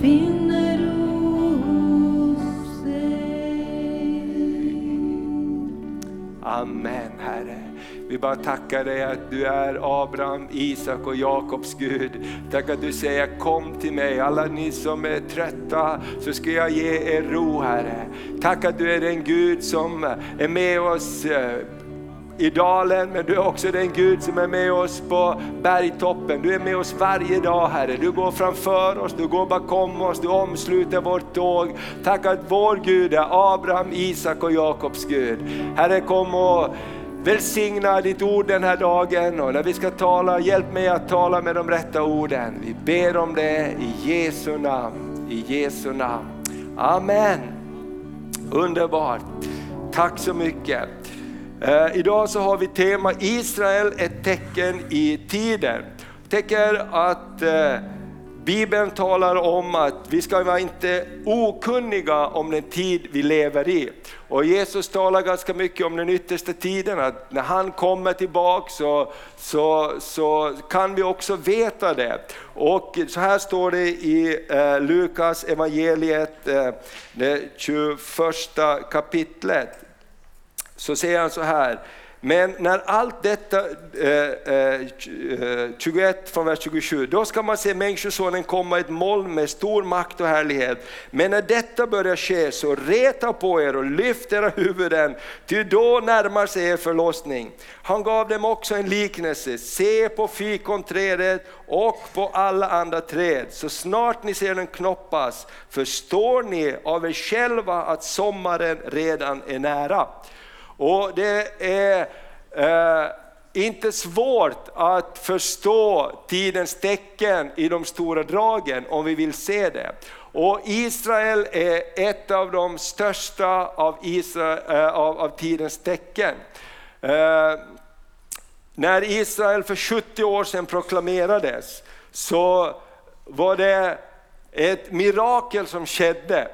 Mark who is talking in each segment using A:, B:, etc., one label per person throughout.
A: finner hos dig.
B: Amen Herre. Vi bara tackar dig att du är Abraham, Isak och Jakobs Gud. Tack att du säger kom till mig, alla ni som är trötta så ska jag ge er ro Herre. Tack att du är den Gud som är med oss eh, i dalen, men du är också den Gud som är med oss på bergtoppen. Du är med oss varje dag Herre. Du går framför oss, du går bakom oss, du omsluter vårt tåg. Tack att vår Gud är Abraham, Isak och Jakobs Gud. Herre kom och välsigna ditt ord den här dagen och när vi ska tala, hjälp mig att tala med de rätta orden. Vi ber om det i Jesu namn, i Jesu namn. Amen. Underbart. Tack så mycket. Eh, idag så har vi tema Israel, ett tecken i tiden. Jag tänker att eh, Bibeln talar om att vi ska vara inte okunniga om den tid vi lever i. Och Jesus talar ganska mycket om den yttersta tiden, att när han kommer tillbaka så, så, så kan vi också veta det. Och så här står det i eh, Lukas evangeliet, eh, det 21 kapitlet. Så säger han så här, men när allt detta, eh, eh, 21 från vers 27, då ska man se Människosonen komma i ett moln med stor makt och härlighet. Men när detta börjar ske så reta på er och lyft era huvuden, ty då närmar sig er förlossning. Han gav dem också en liknelse, se på fikonträdet och på alla andra träd, så snart ni ser den knoppas förstår ni av er själva att sommaren redan är nära. Och det är eh, inte svårt att förstå tidens tecken i de stora dragen om vi vill se det. Och Israel är ett av de största av, Israel, eh, av, av tidens tecken. Eh, när Israel för 70 år sedan proklamerades så var det ett mirakel som skedde.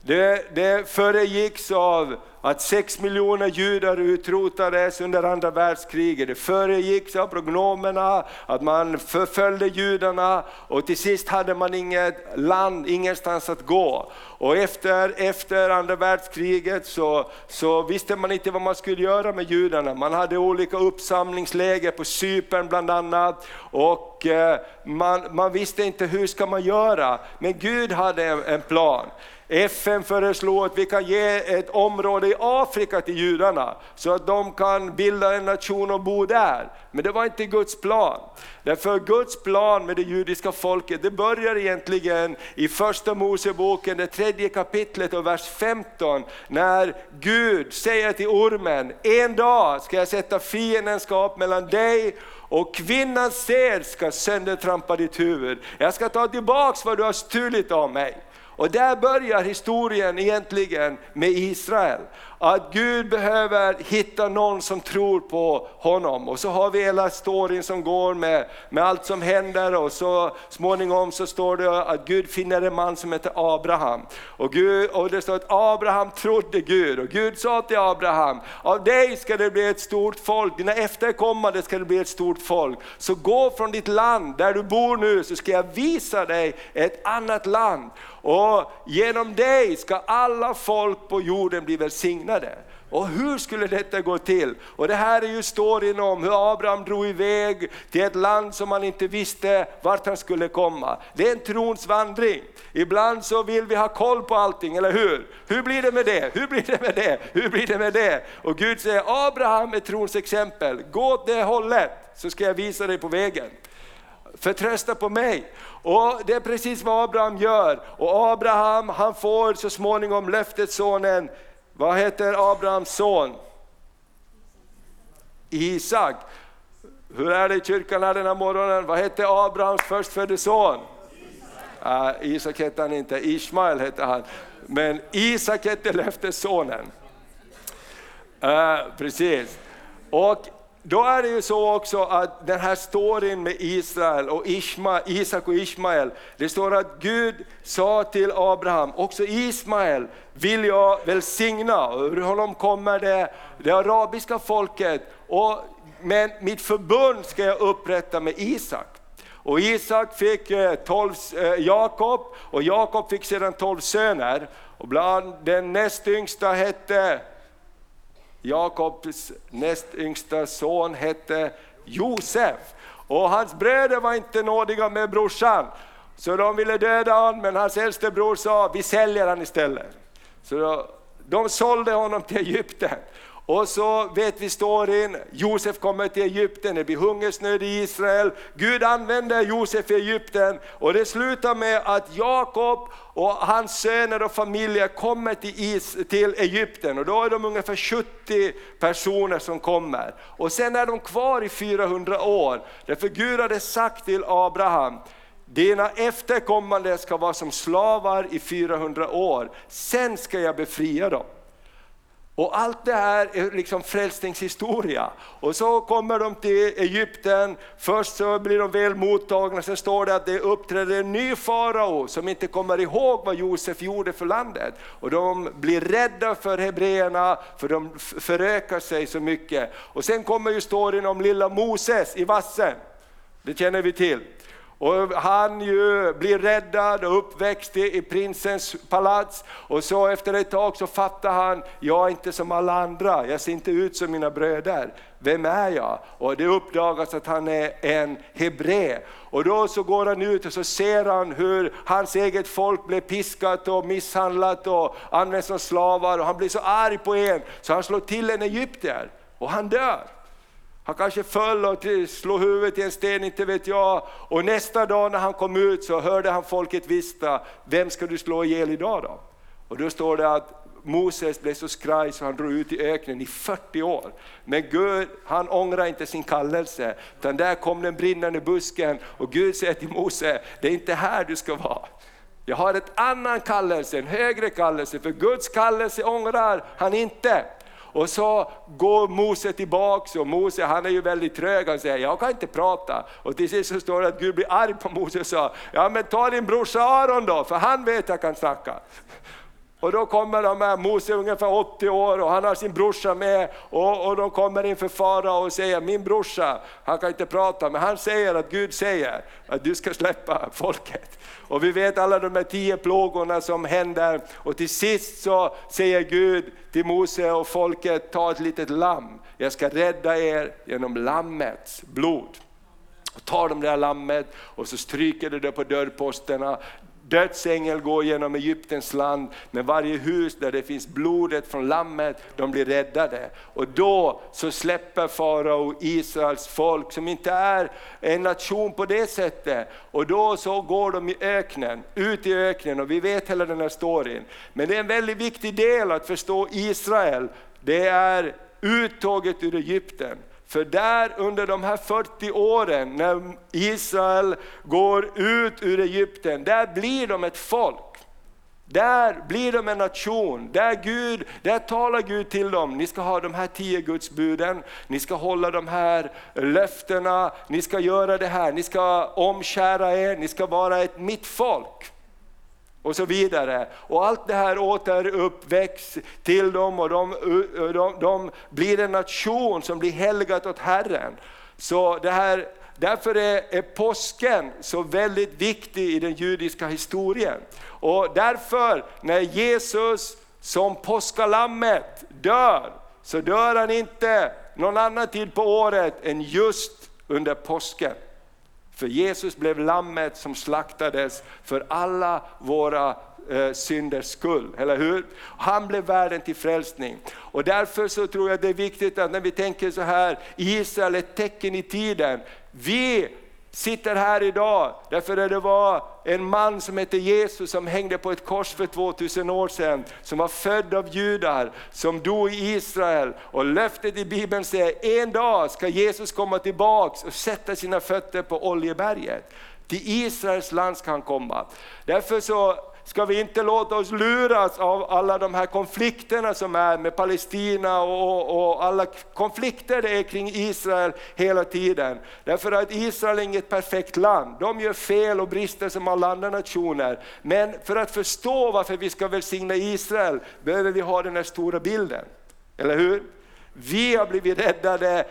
B: Det, det föregicks av att sex miljoner judar utrotades under andra världskriget. Det föregicks av prognomerna, att man förföljde judarna och till sist hade man inget land, ingenstans att gå. Och efter, efter andra världskriget så, så visste man inte vad man skulle göra med judarna. Man hade olika uppsamlingsläger på Cypern bland annat. Och eh, man, man visste inte hur ska man göra, men Gud hade en, en plan. FN föreslår att vi kan ge ett område i Afrika till judarna så att de kan bilda en nation och bo där. Men det var inte Guds plan. Därför Guds plan med det judiska folket, det börjar egentligen i första Moseboken, det tredje kapitlet och vers 15, när Gud säger till ormen, en dag ska jag sätta fiendskap mellan dig och kvinnans sed ska söndertrampa ditt huvud. Jag ska ta tillbaks vad du har stulit av mig. Och där börjar historien egentligen med Israel. Att Gud behöver hitta någon som tror på honom. Och så har vi hela storyn som går med, med allt som händer och så småningom så står det att Gud finner en man som heter Abraham. Och, Gud, och det står att Abraham trodde Gud och Gud sa till Abraham, av dig ska det bli ett stort folk, dina efterkommande ska det bli ett stort folk. Så gå från ditt land där du bor nu så ska jag visa dig ett annat land. Och genom dig ska alla folk på jorden bli välsignade. Och hur skulle detta gå till? Och det här är ju storyn om hur Abraham drog iväg till ett land som han inte visste vart han skulle komma. Det är en trons vandring. Ibland så vill vi ha koll på allting, eller hur? Hur blir det med det? Hur blir det med det? Hur blir det med det? Och Gud säger, Abraham är trons exempel, gå åt det hållet så ska jag visa dig på vägen. Förtrösta på mig. Och Det är precis vad Abraham gör. Och Abraham han får så småningom löftessonen, vad heter Abrahams son? Isak. Hur är det i kyrkan här den här morgonen? Vad hette Abrahams förstfödde son? Ah, Isak. Uh, Isak hette han inte, Ismael hette han. Men Isak hette löftessonen. Uh, ah, precis. Och då är det ju så också att den här storyn med Israel och Ishma, Isak och Ismael, det står att Gud sa till Abraham, också Ismael vill jag välsigna, och ur honom kommer det, det arabiska folket, och, men mitt förbund ska jag upprätta med Isak. Och Isak fick eh, 12, eh, Jakob och Jakob fick sedan 12 söner. Och bland den näst yngsta hette Jakobs näst yngsta son hette Josef. Och hans bröder var inte nådiga med brorsan. Så de ville döda honom, men hans äldste bror sa, vi säljer honom istället. Så då, de sålde honom till Egypten. Och så vet vi storyn, Josef kommer till Egypten, det blir hungersnöd i Israel. Gud använder Josef i Egypten och det slutar med att Jakob och hans söner och familjer kommer till, Is, till Egypten och då är de ungefär 70 personer som kommer. Och sen är de kvar i 400 år, därför Gud hade sagt till Abraham, dina efterkommande ska vara som slavar i 400 år, sen ska jag befria dem. Och allt det här är liksom frälsningshistoria. Och så kommer de till Egypten, först så blir de väl mottagna, sen står det att det uppträder en ny farao som inte kommer ihåg vad Josef gjorde för landet. Och de blir rädda för hebreerna, för de förökar sig så mycket. Och sen kommer ju storyn om lilla Moses i vassen, det känner vi till. Och han ju blir räddad och uppväxt i prinsens palats. Och så efter ett tag så fattar han, jag är inte som alla andra, jag ser inte ut som mina bröder. Vem är jag? Och det uppdagas att han är en hebré. Och då så går han ut och så ser han hur hans eget folk blir piskat och misshandlat och används som slavar. Och han blir så arg på en så han slår till en egyptier och han dör. Han kanske föll och slog huvudet i en sten, inte vet jag. Och nästa dag när han kom ut så hörde han folket vista, vem ska du slå ihjäl idag då? Och då står det att Moses blev så skraj så han drog ut i öknen i 40 år. Men Gud, han ångrar inte sin kallelse, utan där kom den brinnande busken och Gud säger till Mose, det är inte här du ska vara. Jag har ett annan kallelse, en högre kallelse, för Guds kallelse ångrar han inte. Och så går Mose tillbaks och Mose han är ju väldigt trög, han säger jag kan inte prata. Och till sist så står det att Gud blir arg på Mose och sa, ja men ta din brorsa Aron då, för han vet att jag kan snacka. Och då kommer de här, Mose är ungefär 80 år och han har sin brorsa med och, och de kommer inför farao och säger, min brorsa, han kan inte prata, men han säger att Gud säger att du ska släppa folket. Och vi vet alla de här tio plågorna som händer och till sist så säger Gud till Mose och folket, ta ett litet lamm, jag ska rädda er genom lammets blod. Och tar de det här lammet och så stryker de det på dörrposterna dödsängel går genom Egyptens land, men varje hus där det finns blodet från lammet, de blir räddade. Och då så släpper farao Israels folk som inte är en nation på det sättet. Och då så går de i öknen, ut i öknen och vi vet hela den här storyn. Men det är en väldigt viktig del att förstå Israel, det är uttåget ur Egypten. För där under de här 40 åren när Israel går ut ur Egypten, där blir de ett folk. Där blir de en nation, där, Gud, där talar Gud till dem, ni ska ha de här tio Gudsbuden, ni ska hålla de här löftena, ni ska göra det här, ni ska omkära er, ni ska vara ett mitt folk och så vidare. Och allt det här återuppväcks till dem och de, de, de blir en nation som blir helgat åt Herren. Så det här, därför är, är påsken så väldigt viktig i den judiska historien. Och därför när Jesus som påskalammet dör, så dör han inte någon annan tid på året än just under påsken. För Jesus blev lammet som slaktades för alla våra eh, synders skull, eller hur? Han blev världen till frälsning. Och därför så tror jag det är viktigt att när vi tänker så här, Israel är ett tecken i tiden. Vi sitter här idag därför att det var en man som hette Jesus som hängde på ett kors för 2000 år sedan, som var född av judar, som dog i Israel. Och löftet i Bibeln säger, en dag ska Jesus komma tillbaks och sätta sina fötter på Oljeberget. Till Israels land ska han komma. Därför så ska vi inte låta oss luras av alla de här konflikterna som är med Palestina och, och, alla konflikter det är kring Israel hela tiden. Därför att Israel är inget perfekt land, de gör fel och brister som alla andra nationer. Men för att förstå varför vi ska välsigna Israel behöver vi ha den här stora bilden. Eller hur? Vi har blivit räddade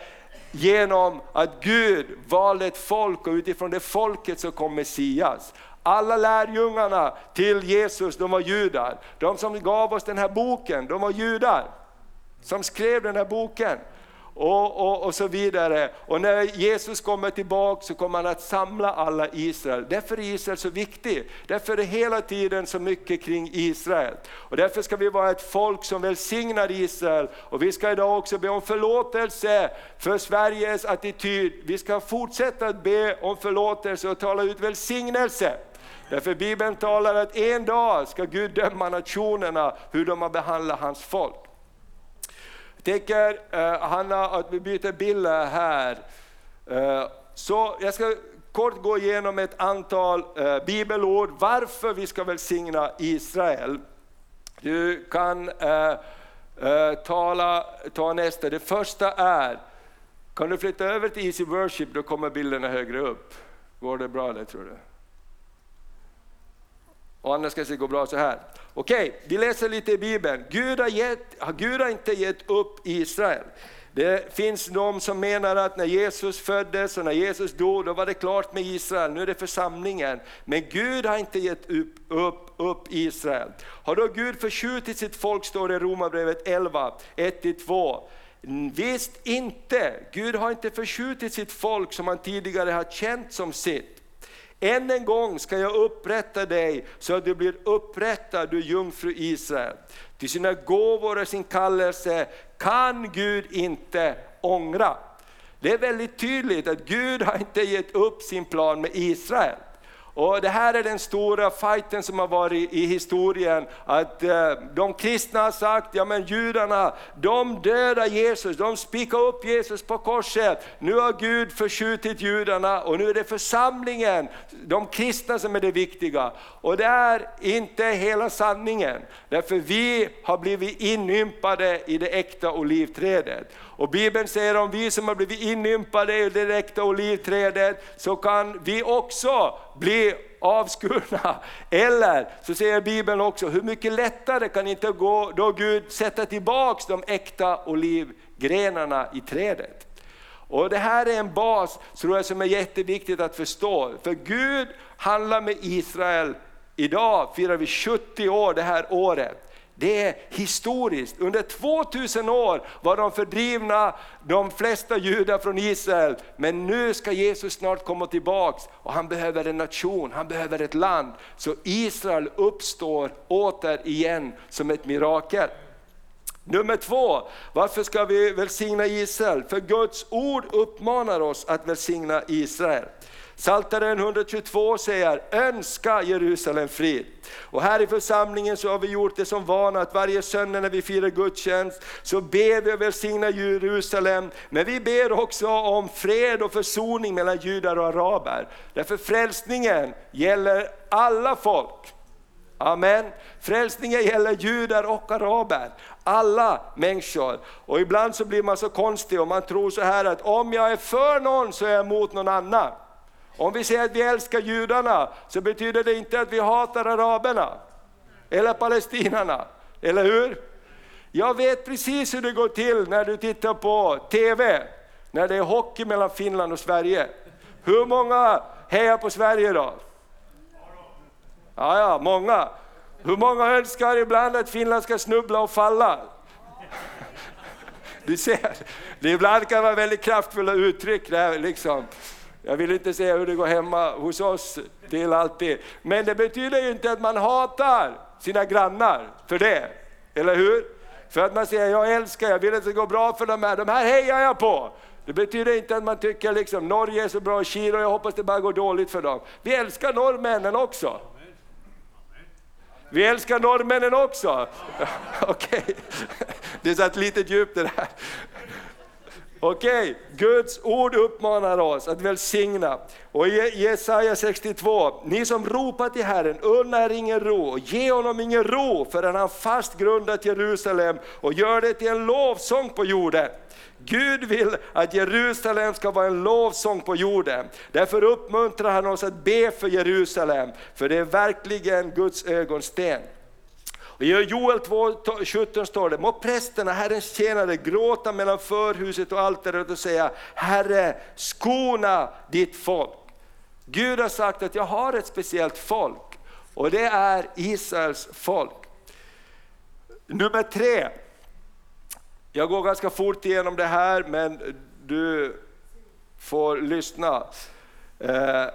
B: genom att Gud valde ett folk och utifrån det folket så kom Messias. Alla lärjungarna till Jesus, de var judar. De som gav oss den här boken, de var judar. Som skrev den här boken. Och, och, och så vidare. Och när Jesus kommer tillbaka så kommer han att samla alla Israel. Därför är Israel så viktig. Därför är det hela tiden så mycket kring Israel. Och därför ska vi vara ett folk som välsignar Israel. Och vi ska idag också be om förlåtelse för Sveriges attityd. Vi ska fortsätta att be om förlåtelse och tala ut välsignelse. Därför Bibeln talar att en dag ska Gud döma nationerna hur de har behandlat hans folk. Jag tänker eh, Hanna att vi byter bilder här. Eh, så jag ska kort gå igenom ett antal eh, bibelord varför vi ska välsigna Israel. Du kan tala, ta nästa. Det första är, kan du flytta över till Easy Worship, då kommer bilderna högre upp. Går det bra det tror du? Och annars ska det gå bra så här. Okej, okay, vi läser lite i Bibeln. Gud har, gett, Gud har inte gett upp Israel. Det finns de som menar att när Jesus föddes och när Jesus dog, då var det klart med Israel, nu är det församlingen. Men Gud har inte gett upp, upp, upp Israel. Har då Gud förskjutit sitt folk, står det i Romarbrevet 11, 1-2. Visst inte, Gud har inte förskjutit sitt folk som han tidigare har känt som sitt. Än en gång ska jag upprätta dig så att du blir upprättad, du jungfru Israel. Till sina gåvor och sin kallelse kan Gud inte ångra. Det är väldigt tydligt att Gud har inte gett upp sin plan med Israel. Och Det här är den stora fighten som har varit i historien, att eh, de kristna har sagt, ja men judarna, de dödar Jesus, de spikar upp Jesus på korset. Nu har Gud förskjutit judarna och nu är det församlingen, de kristna som är det viktiga. Och det är inte hela sanningen, därför vi har blivit inympade i det äkta olivträdet. Och Bibeln säger om vi som har blivit inympade i det äkta olivträdet, så kan vi också bli avskurna. Eller så säger Bibeln också, hur mycket lättare kan inte gå då Gud sätta tillbaks de äkta olivgrenarna i trädet. Och Det här är en bas tror jag, som är jätteviktigt att förstå. För Gud handlar med Israel, idag firar vi 70 år det här året. Det är historiskt. Under 2000 år var de fördrivna, de flesta judar från Israel. Men nu ska Jesus snart komma tillbaks och han behöver en nation, han behöver ett land. Så Israel uppstår återigen som ett mirakel. Nummer två, varför ska vi välsigna Israel? För Guds ord uppmanar oss att välsigna Israel. Saltaren 122 säger önska Jerusalem frid. Och här i församlingen så har vi gjort det som vana att varje söndag när vi firar gudstjänst så ber vi och välsignar Jerusalem. Men vi ber också om fred och försoning mellan judar och araber. Därför frälsningen gäller alla folk. Amen. Frälsningen gäller judar och araber, alla människor. Och ibland så blir man så konstig och man tror så här att om jag är för någon så är jag emot någon annan. Om vi säger att vi älskar judarna så betyder det inte att vi hatar araberna eller palestinarna, eller hur? Jag vet precis hur det går till när du tittar på TV, när det är hockey mellan Finland och Sverige. Hur många hejar på Sverige då? Ja, ja, många. Hur många önskar ibland att Finland ska snubbla och falla? Du ser, det ibland kan vara väldigt kraftfulla uttryck. Där, liksom. Jag vill inte säga hur det går hemma hos oss till alltid. Men det betyder ju inte att man hatar sina grannar för det. Eller hur? För att man säger, jag älskar, jag vill att det går bra för de här, de här hejar jag på. Det betyder inte att man tycker liksom Norge är så bra, Kina, jag hoppas det bara går dåligt för dem. Vi älskar norrmännen också. Vi älskar norrmännen också. Okej, okay. det satt lite djupt det där. Okej, okay. Guds ord uppmanar oss att välsigna. Och i Jesaja 62, ni som ropar till Herren, unna er ingen ro, och ge honom ingen ro förrän han fast grundat Jerusalem och gör det till en lovsång på jorden. Gud vill att Jerusalem ska vara en lovsång på jorden. Därför uppmuntrar han oss att be för Jerusalem, för det är verkligen Guds ögonsten. I Joel 2.17 står det, må prästerna, Herrens tjänare, gråta mellan förhuset och altaret och säga, Herre skona ditt folk. Gud har sagt att jag har ett speciellt folk och det är Israels folk. Nummer tre, jag går ganska fort igenom det här men du får lyssna. Eh,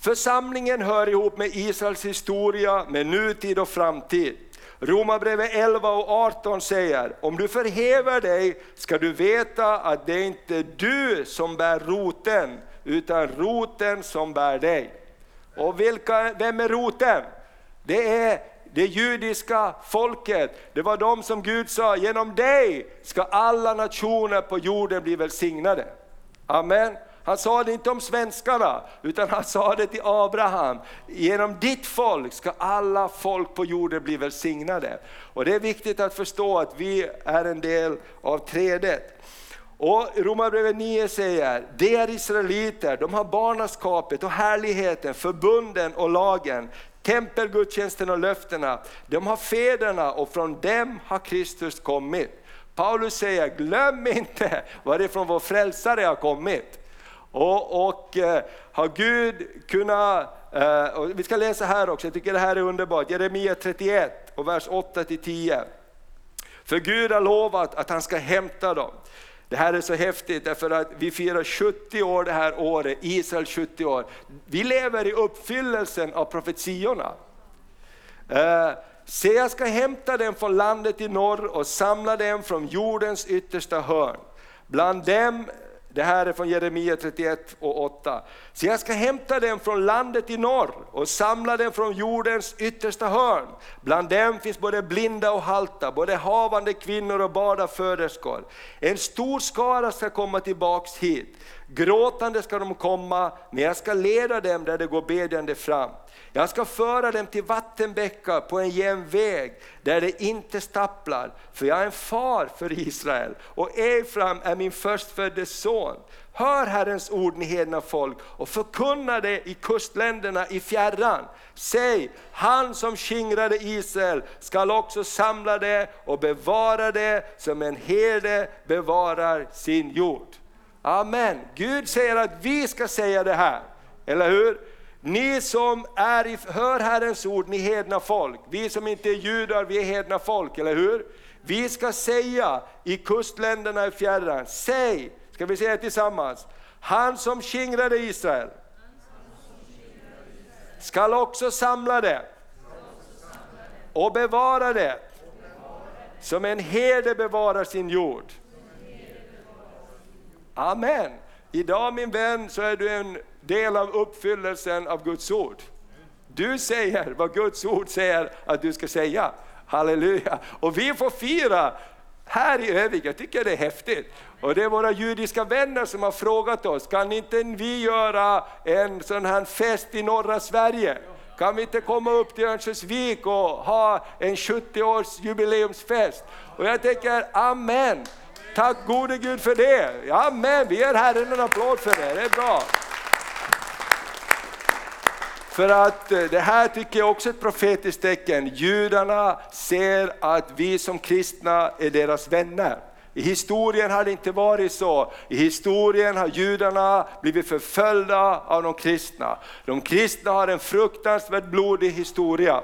B: Församlingen hör ihop med Israels historia, med nutid och framtid. Romarbrevet 11 och 18 säger, om du förhäver dig ska du veta att det är inte du som bär roten, utan roten som bär dig. Och vilka, vem är roten? Det är det judiska folket. Det var de som Gud sa, genom dig ska alla nationer på jorden bli välsignade. Amen. Han sa det inte om svenskarna, utan han sa det till Abraham. Genom ditt folk ska alla folk på jorden bli välsignade. Och det är viktigt att förstå att vi är en del av trädet. Och Romarbrevet 9 säger, de är israeliter, de har barnaskapet och härligheten, förbunden och lagen, tempelgudstjänsten och löftena. De har fäderna och från dem har Kristus kommit. Paulus säger, glöm inte varifrån vår frälsare har kommit. Och, och eh, har Gud kunnat, eh, och vi ska läsa här också, jag tycker det här är underbart, Jeremia 31 och vers 8-10. För Gud har lovat att han ska hämta dem. Det här är så häftigt därför att vi firar 70 år det här året, Israel 70 år. Vi lever i uppfyllelsen av profetiorna. Eh, Se, jag ska hämta dem från landet i norr och samla dem från jordens yttersta hörn. Bland dem det här är från Jeremia 31 och 8. Så jag ska hämta dem från landet i norr och samla dem från jordens yttersta hörn. Bland dem finns både blinda och halta, både havande kvinnor och barnaföderskor. En stor skara ska komma tillbaks hit. Gråtande ska de komma, men jag ska leda dem där de går bedjande fram. Jag ska föra dem till vattenbäckar på en jämn väg där det inte stapplar, för jag är en far för Israel och Efraim är min förstfödde son. Hör Herrens ord ni hedna folk och förkunna det i kustländerna i fjärran. Säg, han som skingrade Israel skall också samla det och bevara det som en herde bevarar sin jord. Amen. Gud säger att vi ska säga det här, eller hur? Ni som är i, hör Herrens ord, ni hedna folk. Vi som inte är judar, vi är hedna folk, eller hur? Vi ska säga i kustländerna i fjärran, säg, ska vi säga tillsammans, han som skingrade Israel skall också samla det och bevara det som en herde bevarar sin jord. Amen. Idag min vän så är du en del av uppfyllelsen av Guds ord. Du säger vad Guds ord säger att du ska säga. Halleluja! Och vi får fira här i Övik, jag tycker det är häftigt. Och det är våra judiska vänner som har frågat oss, kan inte vi göra en sån här fest i norra Sverige? Kan vi inte komma upp till Örnsköldsvik och ha en 70 års jubileumsfest? Och jag tänker, amen! Tack gode Gud för det! Amen, vi ger Herren en applåd för det, det är bra. För att eh, det här tycker jag också är ett profetiskt tecken. Judarna ser att vi som kristna är deras vänner. I historien har det inte varit så. I historien har judarna blivit förföljda av de kristna. De kristna har en fruktansvärt blodig historia.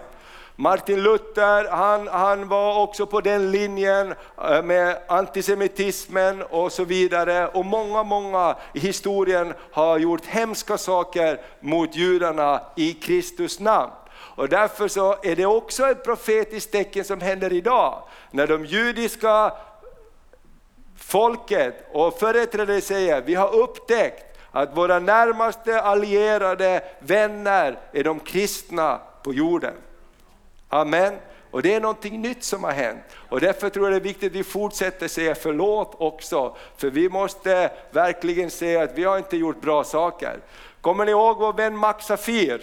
B: Martin Luther han, han var också på den linjen eh, med antisemitismen och så vidare. Och många, många i historien har gjort hemska saker mot judarna i Kristus namn. Och därför så är det också ett profetiskt tecken som händer idag. När de judiska folket och företrädare säger, vi har upptäckt att våra närmaste allierade vänner är de kristna på jorden. Amen. Och det är någonting nytt som har hänt. Och därför tror jag det är viktigt att vi fortsätter säga förlåt också. För vi måste verkligen säga att vi har inte gjort bra saker. Kommer ni ihåg vår vän Max Safir?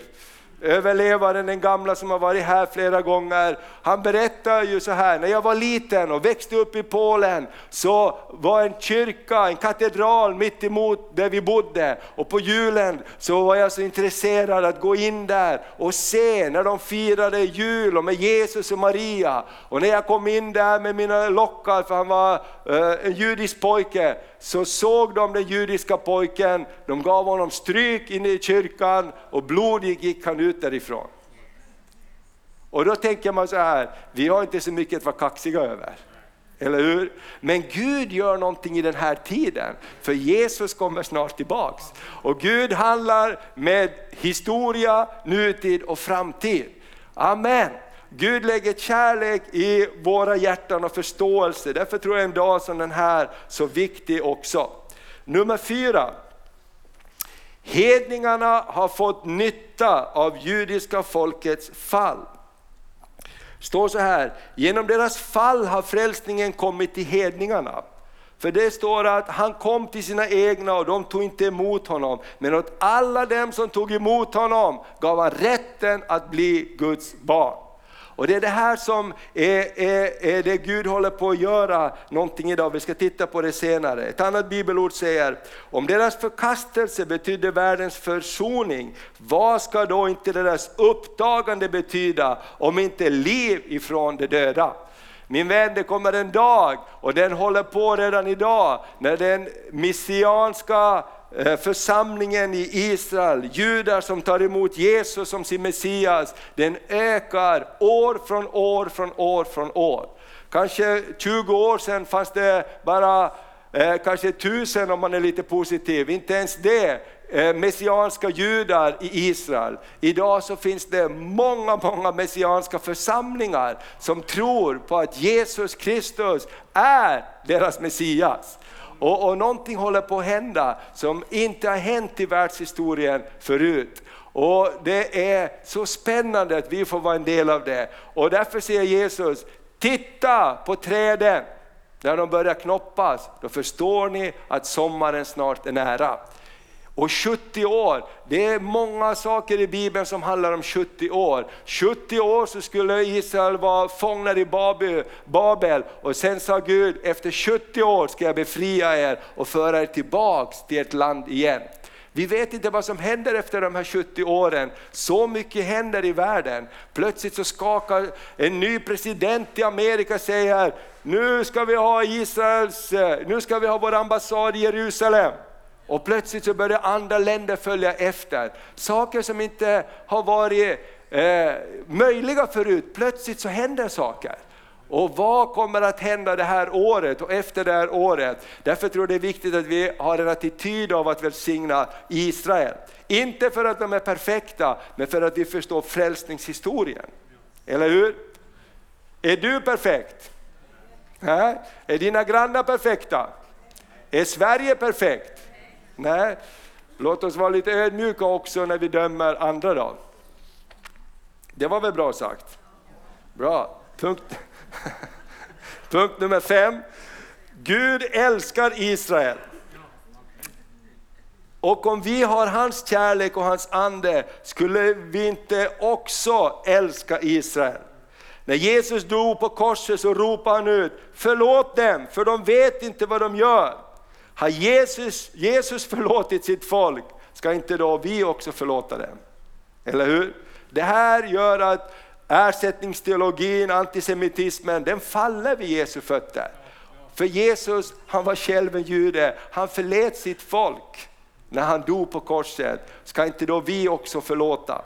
B: Överlevaren, den gamla som har varit här flera gånger, han berättar ju så här, när jag var liten och växte upp i Polen så var en kyrka, en katedral mitt emot där vi bodde. Och på julen så var jag så intresserad att gå in där och se när de firade jul och med Jesus och Maria. Och när jag kom in där med mina lockar, för han var eh, en judisk pojke, så såg de den judiska pojken, de gav honom stryk inne i kyrkan och blodig gick han ut därifrån. Och då tänker man så här, vi har inte så mycket att vara kaxiga över. Eller hur? Men Gud gör någonting i den här tiden, för Jesus kommer snart tillbaks. Och Gud handlar med historia, nutid och framtid. Amen. Gud lägger kärlek i våra hjärtan och förståelse. Därför tror jag en dag som den här så viktig också. Nummer fyra. Hedningarna har fått nytta av judiska folkets fall. står så här, genom deras fall har frälsningen kommit till hedningarna. För det står att han kom till sina egna och de tog inte emot honom. Men åt alla dem som tog emot honom gav han rätten att bli Guds barn. Och det är det här som är, är, är det Gud håller på att göra någonting idag, vi ska titta på det senare. Ett annat bibelord säger, om deras förkastelse betydde världens försoning, vad ska då inte deras uppdagande betyda om inte liv ifrån de döda? Min vän, det kommer en dag, och den håller på redan idag, när den messianska Eh, församlingen i Israel, judar som tar emot Jesus som sin Messias, den ökar år från år från år från år. Kanske 20 år sedan fanns det bara eh, kanske tusen om man är lite positiv, inte ens det eh, messianska judar i Israel. Idag så finns det många, många messianska församlingar som tror på att Jesus Kristus är deras Messias. Och, och någonting håller på att hända som inte har hänt i världshistorien förut. Och Det är så spännande att vi får vara en del av det. Och därför säger Jesus, titta på träden. När de börjar knoppas, då förstår ni att sommaren snart är nära. Och 70 år, det är många saker i Bibeln som handlar om 70 år. 70 år så skulle Israel vara fångar i Babel och sen sa Gud, efter 70 år ska jag befria er och föra er tillbaks till ett land igen. Vi vet inte vad som händer efter de här 70 åren. Så mycket händer i världen. Plötsligt så skakar en ny president i Amerika säger, nu ska vi ha Israels, eh, nu ska vi ha vår ambassad i Jerusalem. Och plötsligt så börjar andra länder följa efter. Saker som inte har varit eh, möjliga förut, plötsligt så händer saker. Och vad kommer att hända det här året och efter det här året? Därför tror jag det är viktigt att vi har en attityd av att välsigna Israel. Inte för att de är perfekta, men för att vi förstår frälsningshistorien. Eller hur? Är du perfekt? Äh? Är dina grannar perfekta? Är Sverige perfekt? Nej, låt oss vara lite ödmjuka också när vi dömer andra då. Det var väl bra sagt? Bra. Punkt, Punkt nummer fem. Gud älskar Israel. Och om vi har hans kärlek och hans ande, skulle vi inte också älska Israel? När Jesus dog på korset så ropade han ut, förlåt dem för de vet inte vad de gör. Har Jesus, Jesus förlåtit sitt folk, ska inte då vi också förlåta dem? Eller hur? Det här gör att ersättningsteologin, antisemitismen, den faller vid Jesu fötter. För Jesus, han var själv en jude, han förlät sitt folk när han dog på korset. Ska inte då vi också förlåta?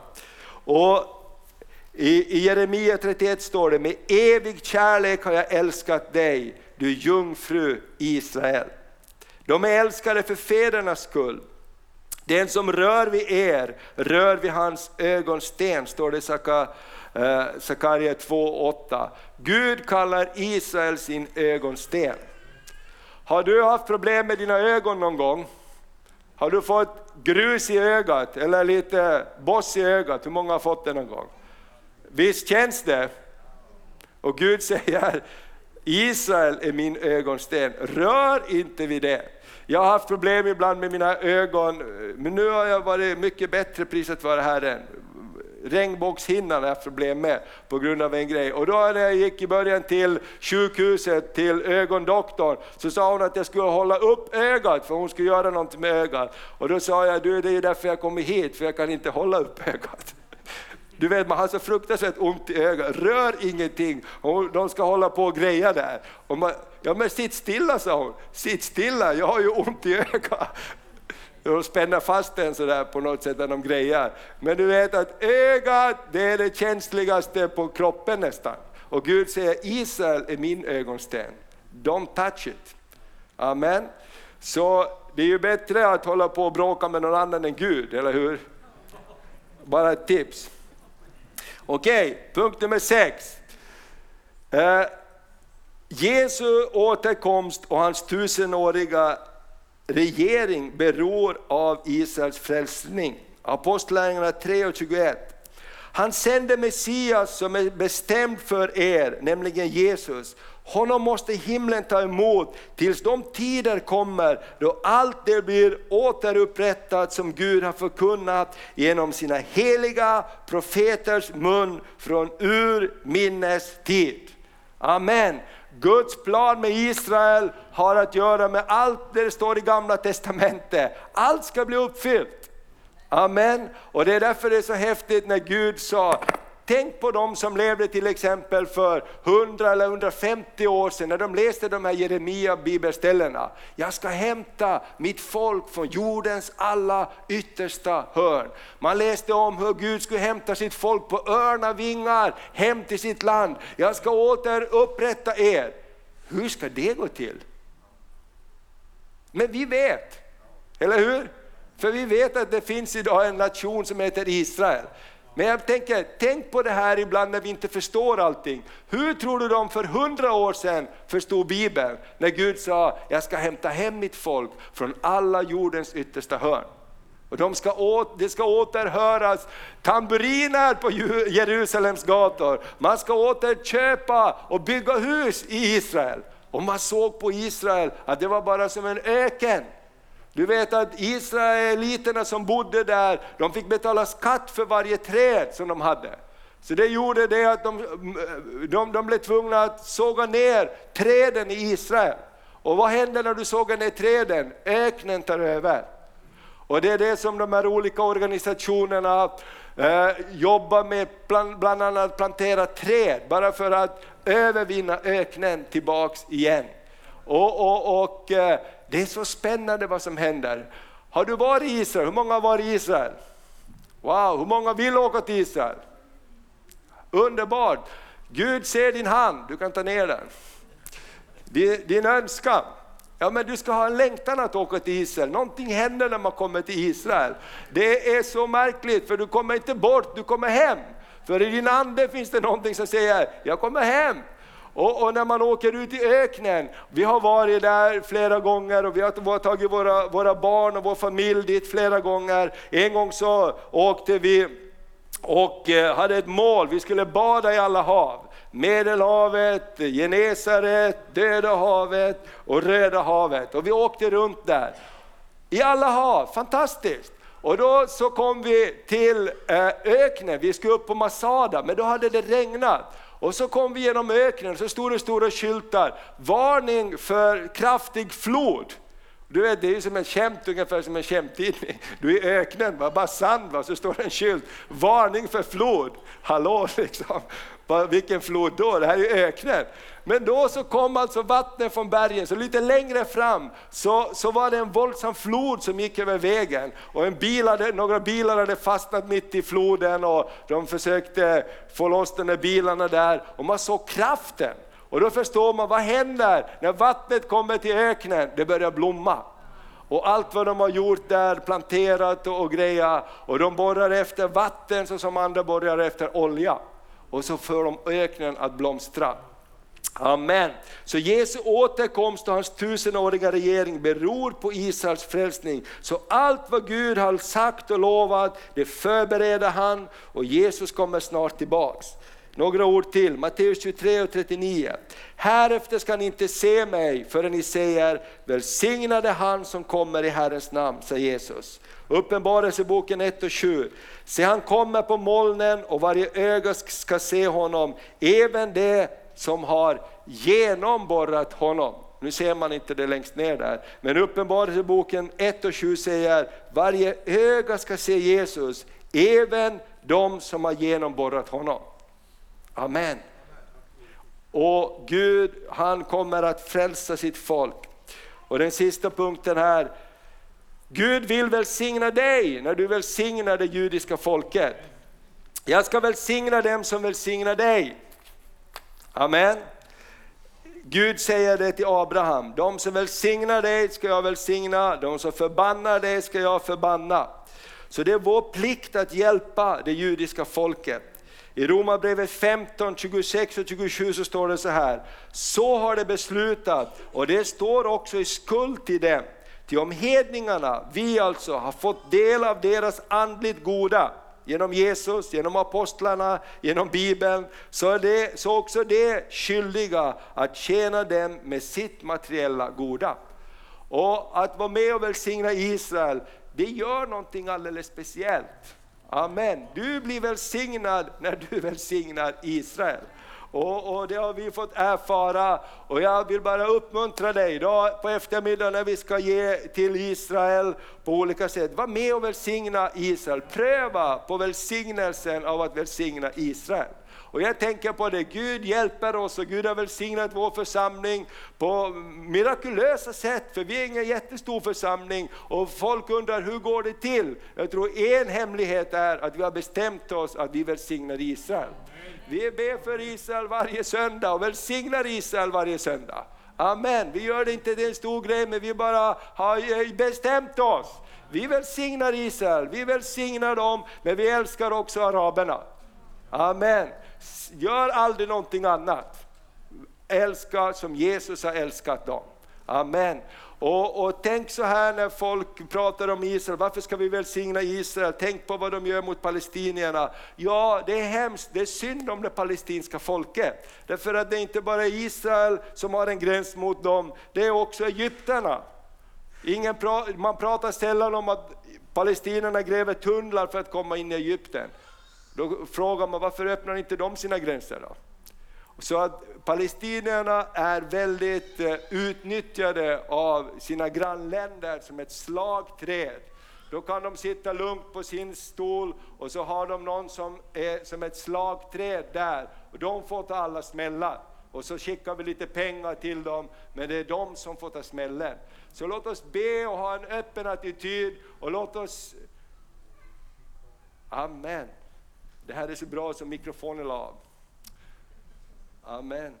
B: Och i, I Jeremia 31 står det, med evig kärlek har jag älskat dig, du jungfru Israel. De är älskade för fädernas skull. Den som rör vid er rör vid hans ögonsten, står det i eh, Sakarja 2.8. Gud kallar Israel sin ögonsten. Har du haft problem med dina ögon någon gång? Har du fått grus i ögat eller lite boss i ögat? Hur många har fått det någon gång? Visst känns det? Och Gud säger, Israel är min ögonsten, rör inte vid det. Jag har haft problem ibland med mina ögon, men nu har jag varit mycket bättre priset vare Herren. regnbågshinnan har jag haft problem med på grund av en grej. Och då när jag gick i början till sjukhuset, till ögondoktorn, så sa hon att jag skulle hålla upp ögat för hon skulle göra något med ögat. Och då sa jag, du det är därför jag kommer hit, för jag kan inte hålla upp ögat. Du vet man har så fruktansvärt ont i ögat, rör ingenting, och de ska hålla på och greja där. Och man, ja men sitt stilla sa hon, sitt stilla, jag har ju ont i ögat. De spänner fast den sådär på något sätt när de grejar. Men du vet att ögat, det är det känsligaste på kroppen nästan. Och Gud säger Israel är min ögonsten. Don't touch it. Amen. Så det är ju bättre att hålla på och bråka med någon annan än Gud, eller hur? Bara ett tips. Okej, punkt nummer sex. Eh, Jesu återkomst och hans tusenåriga regering beror av Israels frälsning. Apostlagärningarna 3 och 21. Han sände Messias som är bestämd för er, nämligen Jesus. Honom måste himlen ta emot tills de tider kommer då allt det blir återupprättat som Gud har förkunnat genom sina heliga profeters mun från urminnes tid. Amen. Guds plan med Israel har att göra med allt det står i gamla testamentet. Allt ska bli uppfyllt. Amen. Och det är därför det är så häftigt när Gud sa, Tänk på de som levde till exempel för 100 eller 150 år sedan när de läste de här Jeremia bibelställena. Jag ska hämta mitt folk från jordens alla yttersta hörn. Man läste om hur Gud skulle hämta sitt folk på örnavingar hem till sitt land. Jag ska återupprätta er. Hur ska det gå till? Men vi vet, eller hur? För vi vet att det finns idag en nation som heter Israel. Men jag tänker, tänk på det här ibland när vi inte förstår allting. Hur tror du de för hundra år sedan förstod Bibeln? När Gud sa, jag ska hämta hem mitt folk från alla jordens yttersta hörn. Och de ska åt, det ska återhöras tamburiner på Jerusalems gator. Man ska återköpa och bygga hus i Israel. Och man såg på Israel att det var bara som en öken. Du vet att israeliterna som bodde där, de fick betala skatt för varje träd som de hade. Så det gjorde det att de, de, de blev tvungna att såga ner träden i Israel. Och vad händer när du sågar ner träden? Öknen tar över. Och det är det som de här olika organisationerna eh, jobbar med, bland, bland annat plantera träd, bara för att övervinna öknen tillbaks igen. Och, och, och eh, det är så spännande vad som händer. Har du varit i Israel? Hur många har varit i Israel? Wow, hur många vill åka till Israel? Underbart! Gud ser din hand, du kan ta ner den. Din önskan. Ja men du ska ha en längtan att åka till Israel, någonting händer när man kommer till Israel. Det är så märkligt för du kommer inte bort, du kommer hem. För i din ande finns det någonting som säger, jag kommer hem. Och, och, när man åker ut i öknen, vi har varit där flera gånger och vi har tagit våra, våra barn och vår familj dit flera gånger. En gång så åkte vi och eh, hade ett mål, vi skulle bada i alla hav. Medelhavet, Genesaret, Döda havet och Röda havet. Och vi åkte runt där. I alla hav, fantastiskt! Och då så kom vi till eh, öknen, vi skulle upp på Masada, men då hade det regnat. Och så kom vi genom öknen, så stod det stora skyltar, varning för kraftig flod. Du vet, det är som en skämt, ungefär som en skämttidning. Du är i öknen, bara sand, va? så står det en skylt, varning för flod. Hallå liksom, vilken flod då? Det här är ju öknen. Men då så kom alltså vattnet från bergen, så lite längre fram så, så var det en våldsam flod som gick över vägen. Och en bil hade, några bilar hade fastnat mitt i floden och de försökte få loss de där bilarna där. Och man såg kraften. Och då förstår man, vad händer när vattnet kommer till öknen? Det börjar blomma. Och allt vad de har gjort där, planterat och, och grejer, och de borrar efter vatten så som andra borrar efter olja. Och så får de öknen att blomstra. Amen. Så Jesu återkomst och hans tusenåriga regering beror på Israels frälsning. Så allt vad Gud har sagt och lovat, det förbereder han och Jesus kommer snart tillbaks. Några ord till, Matteus 23 och 39. Härefter ska ni inte se mig förrän ni säger välsignade han som kommer i Herrens namn, säger Jesus. Uppenbarelseboken 1 och 7. Se han kommer på molnen och varje öga ska se honom, även det som har genomborrat honom. Nu ser man inte det längst ner där, men Uppenbarelseboken 1 och 7 säger varje öga ska se Jesus, även de som har genomborrat honom. Amen. Och Gud han kommer att frälsa sitt folk. Och den sista punkten här, Gud vill välsigna dig när du välsignar det judiska folket. Jag ska välsigna dem som välsignar dig. Amen. Gud säger det till Abraham, de som välsignar dig ska jag välsigna, de som förbannar dig ska jag förbanna. Så det är vår plikt att hjälpa det judiska folket. I Romarbrevet 15, 26 och 27 så står det så här. Så har det beslutat och det står också i skuld till dem. Till om hedningarna, vi alltså har fått del av deras andligt goda genom Jesus, genom apostlarna, genom Bibeln, så är det, så också det skyldiga att tjäna dem med sitt materiella goda. Och att vara med och välsigna Israel, det gör någonting alldeles speciellt. Amen. Du blir välsignad när du välsignar Israel. Och, och, det har vi fått erfara och jag vill bara uppmuntra dig idag på eftermiddagen när vi ska ge till Israel på olika sätt. Var med och välsigna Israel, pröva på välsignelsen av att välsigna Israel. Och jag tänker på det, Gud hjälper oss och Gud har välsignat vår församling på mirakulösa sätt, för vi är ingen jättestor församling och folk undrar hur går det till? Jag tror en hemlighet är att vi har bestämt oss att vi välsignar Israel. Vi ber för Israel varje söndag och välsignar Israel varje söndag. Amen, vi gör det inte till en stor grej men vi bara har bestämt oss. Vi välsignar Israel, vi välsignar dem, men vi älskar också araberna. Amen. Gör aldrig någonting annat. Älska som Jesus har älskat dem. Amen. Och, och, tänk så här när folk pratar om Israel, varför ska vi välsigna Israel? Tänk på vad de gör mot palestinierna. Ja, det är hemskt, det är synd om det palestinska folket. Därför att det är inte bara Israel som har en gräns mot dem, det är också egyptierna. Ingen pra, man pratar sällan om att palestinierna gräver tunnlar för att komma in i Egypten. Då frågar man varför öppnar inte de sina gränser då? Så att palestinierna är väldigt eh, utnyttjade av sina grannländer som ett slagträd. Då kan de sitta lugnt på sin stol och så har de någon som är som ett slagträd där och de får ta alla smällar. Och så skickar vi lite pengar till dem, men det är de som får ta smällen. Så låt oss be och ha en öppen attityd och låt oss... Amen. Det här är så bra som mikrofonen la av. Amen.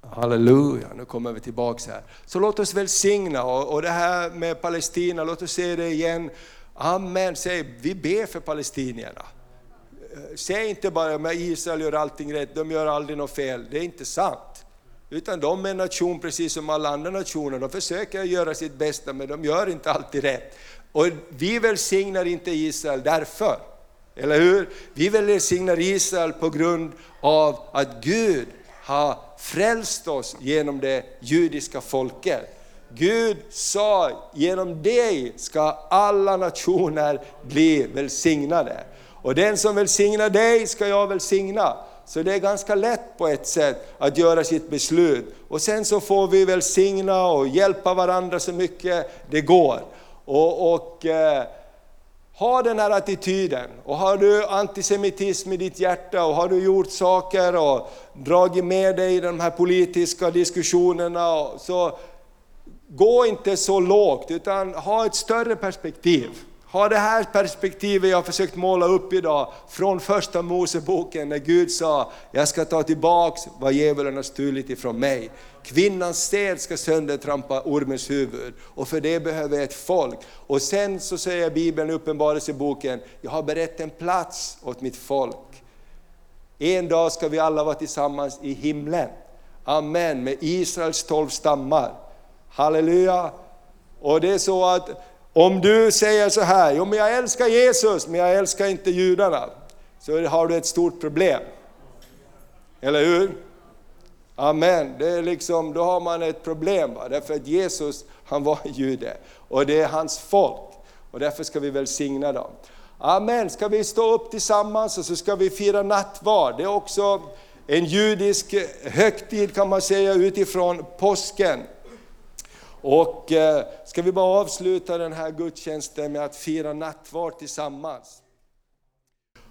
B: Halleluja, nu kommer vi tillbaks här. Så låt oss välsigna och, och det här med Palestina, låt oss se det igen. Amen, säg vi ber för palestinierna. Eh, säg inte bara att Israel gör allting rätt, de gör aldrig något fel. Det är inte sant. Utan de är en nation precis som alla andra nationer, de försöker göra sitt bästa men de gör inte alltid rätt. Och vi välsignar inte Israel därför. Eller hur? Vi välsignar Israel på grund av att Gud har frälst oss genom det judiska folket. Gud sa, genom dig ska alla nationer bli välsignade. Och den som välsignar dig ska jag välsigna. Så det är ganska lätt på ett sätt att göra sitt beslut. Och sen så får vi välsigna och hjälpa varandra så mycket det går. Och, och eh, ha den här attityden. Och har du antisemitism i ditt hjärta och har du gjort saker och dragit med dig i de här politiska diskussionerna, så gå inte så lågt utan ha ett större perspektiv. Ha det här perspektivet jag har försökt måla upp idag från första Moseboken när Gud sa, jag ska ta tillbaks vad djävulen har stulit ifrån mig. Kvinnans sted ska söndertrampa ormens huvud och för det behöver jag ett folk. Och sen så säger Bibeln i Uppenbarelseboken, jag har berett en plats åt mitt folk. En dag ska vi alla vara tillsammans i himlen. Amen, med Israels tolv stammar. Halleluja! Och det är så att om du säger så här, jo men jag älskar Jesus men jag älskar inte judarna. så har du ett stort problem. Eller hur? Amen. Det är liksom, då har man ett problem. Va? Därför att Jesus, han var jude. Och det är hans folk. Och därför ska vi välsigna dem. Amen. Ska vi stå upp tillsammans och så ska vi fira nattvard. Det är också en judisk högtid kan man säga utifrån påsken. Och eh, ska vi bara avsluta den här gudstjänsten med att fira nattvard tillsammans.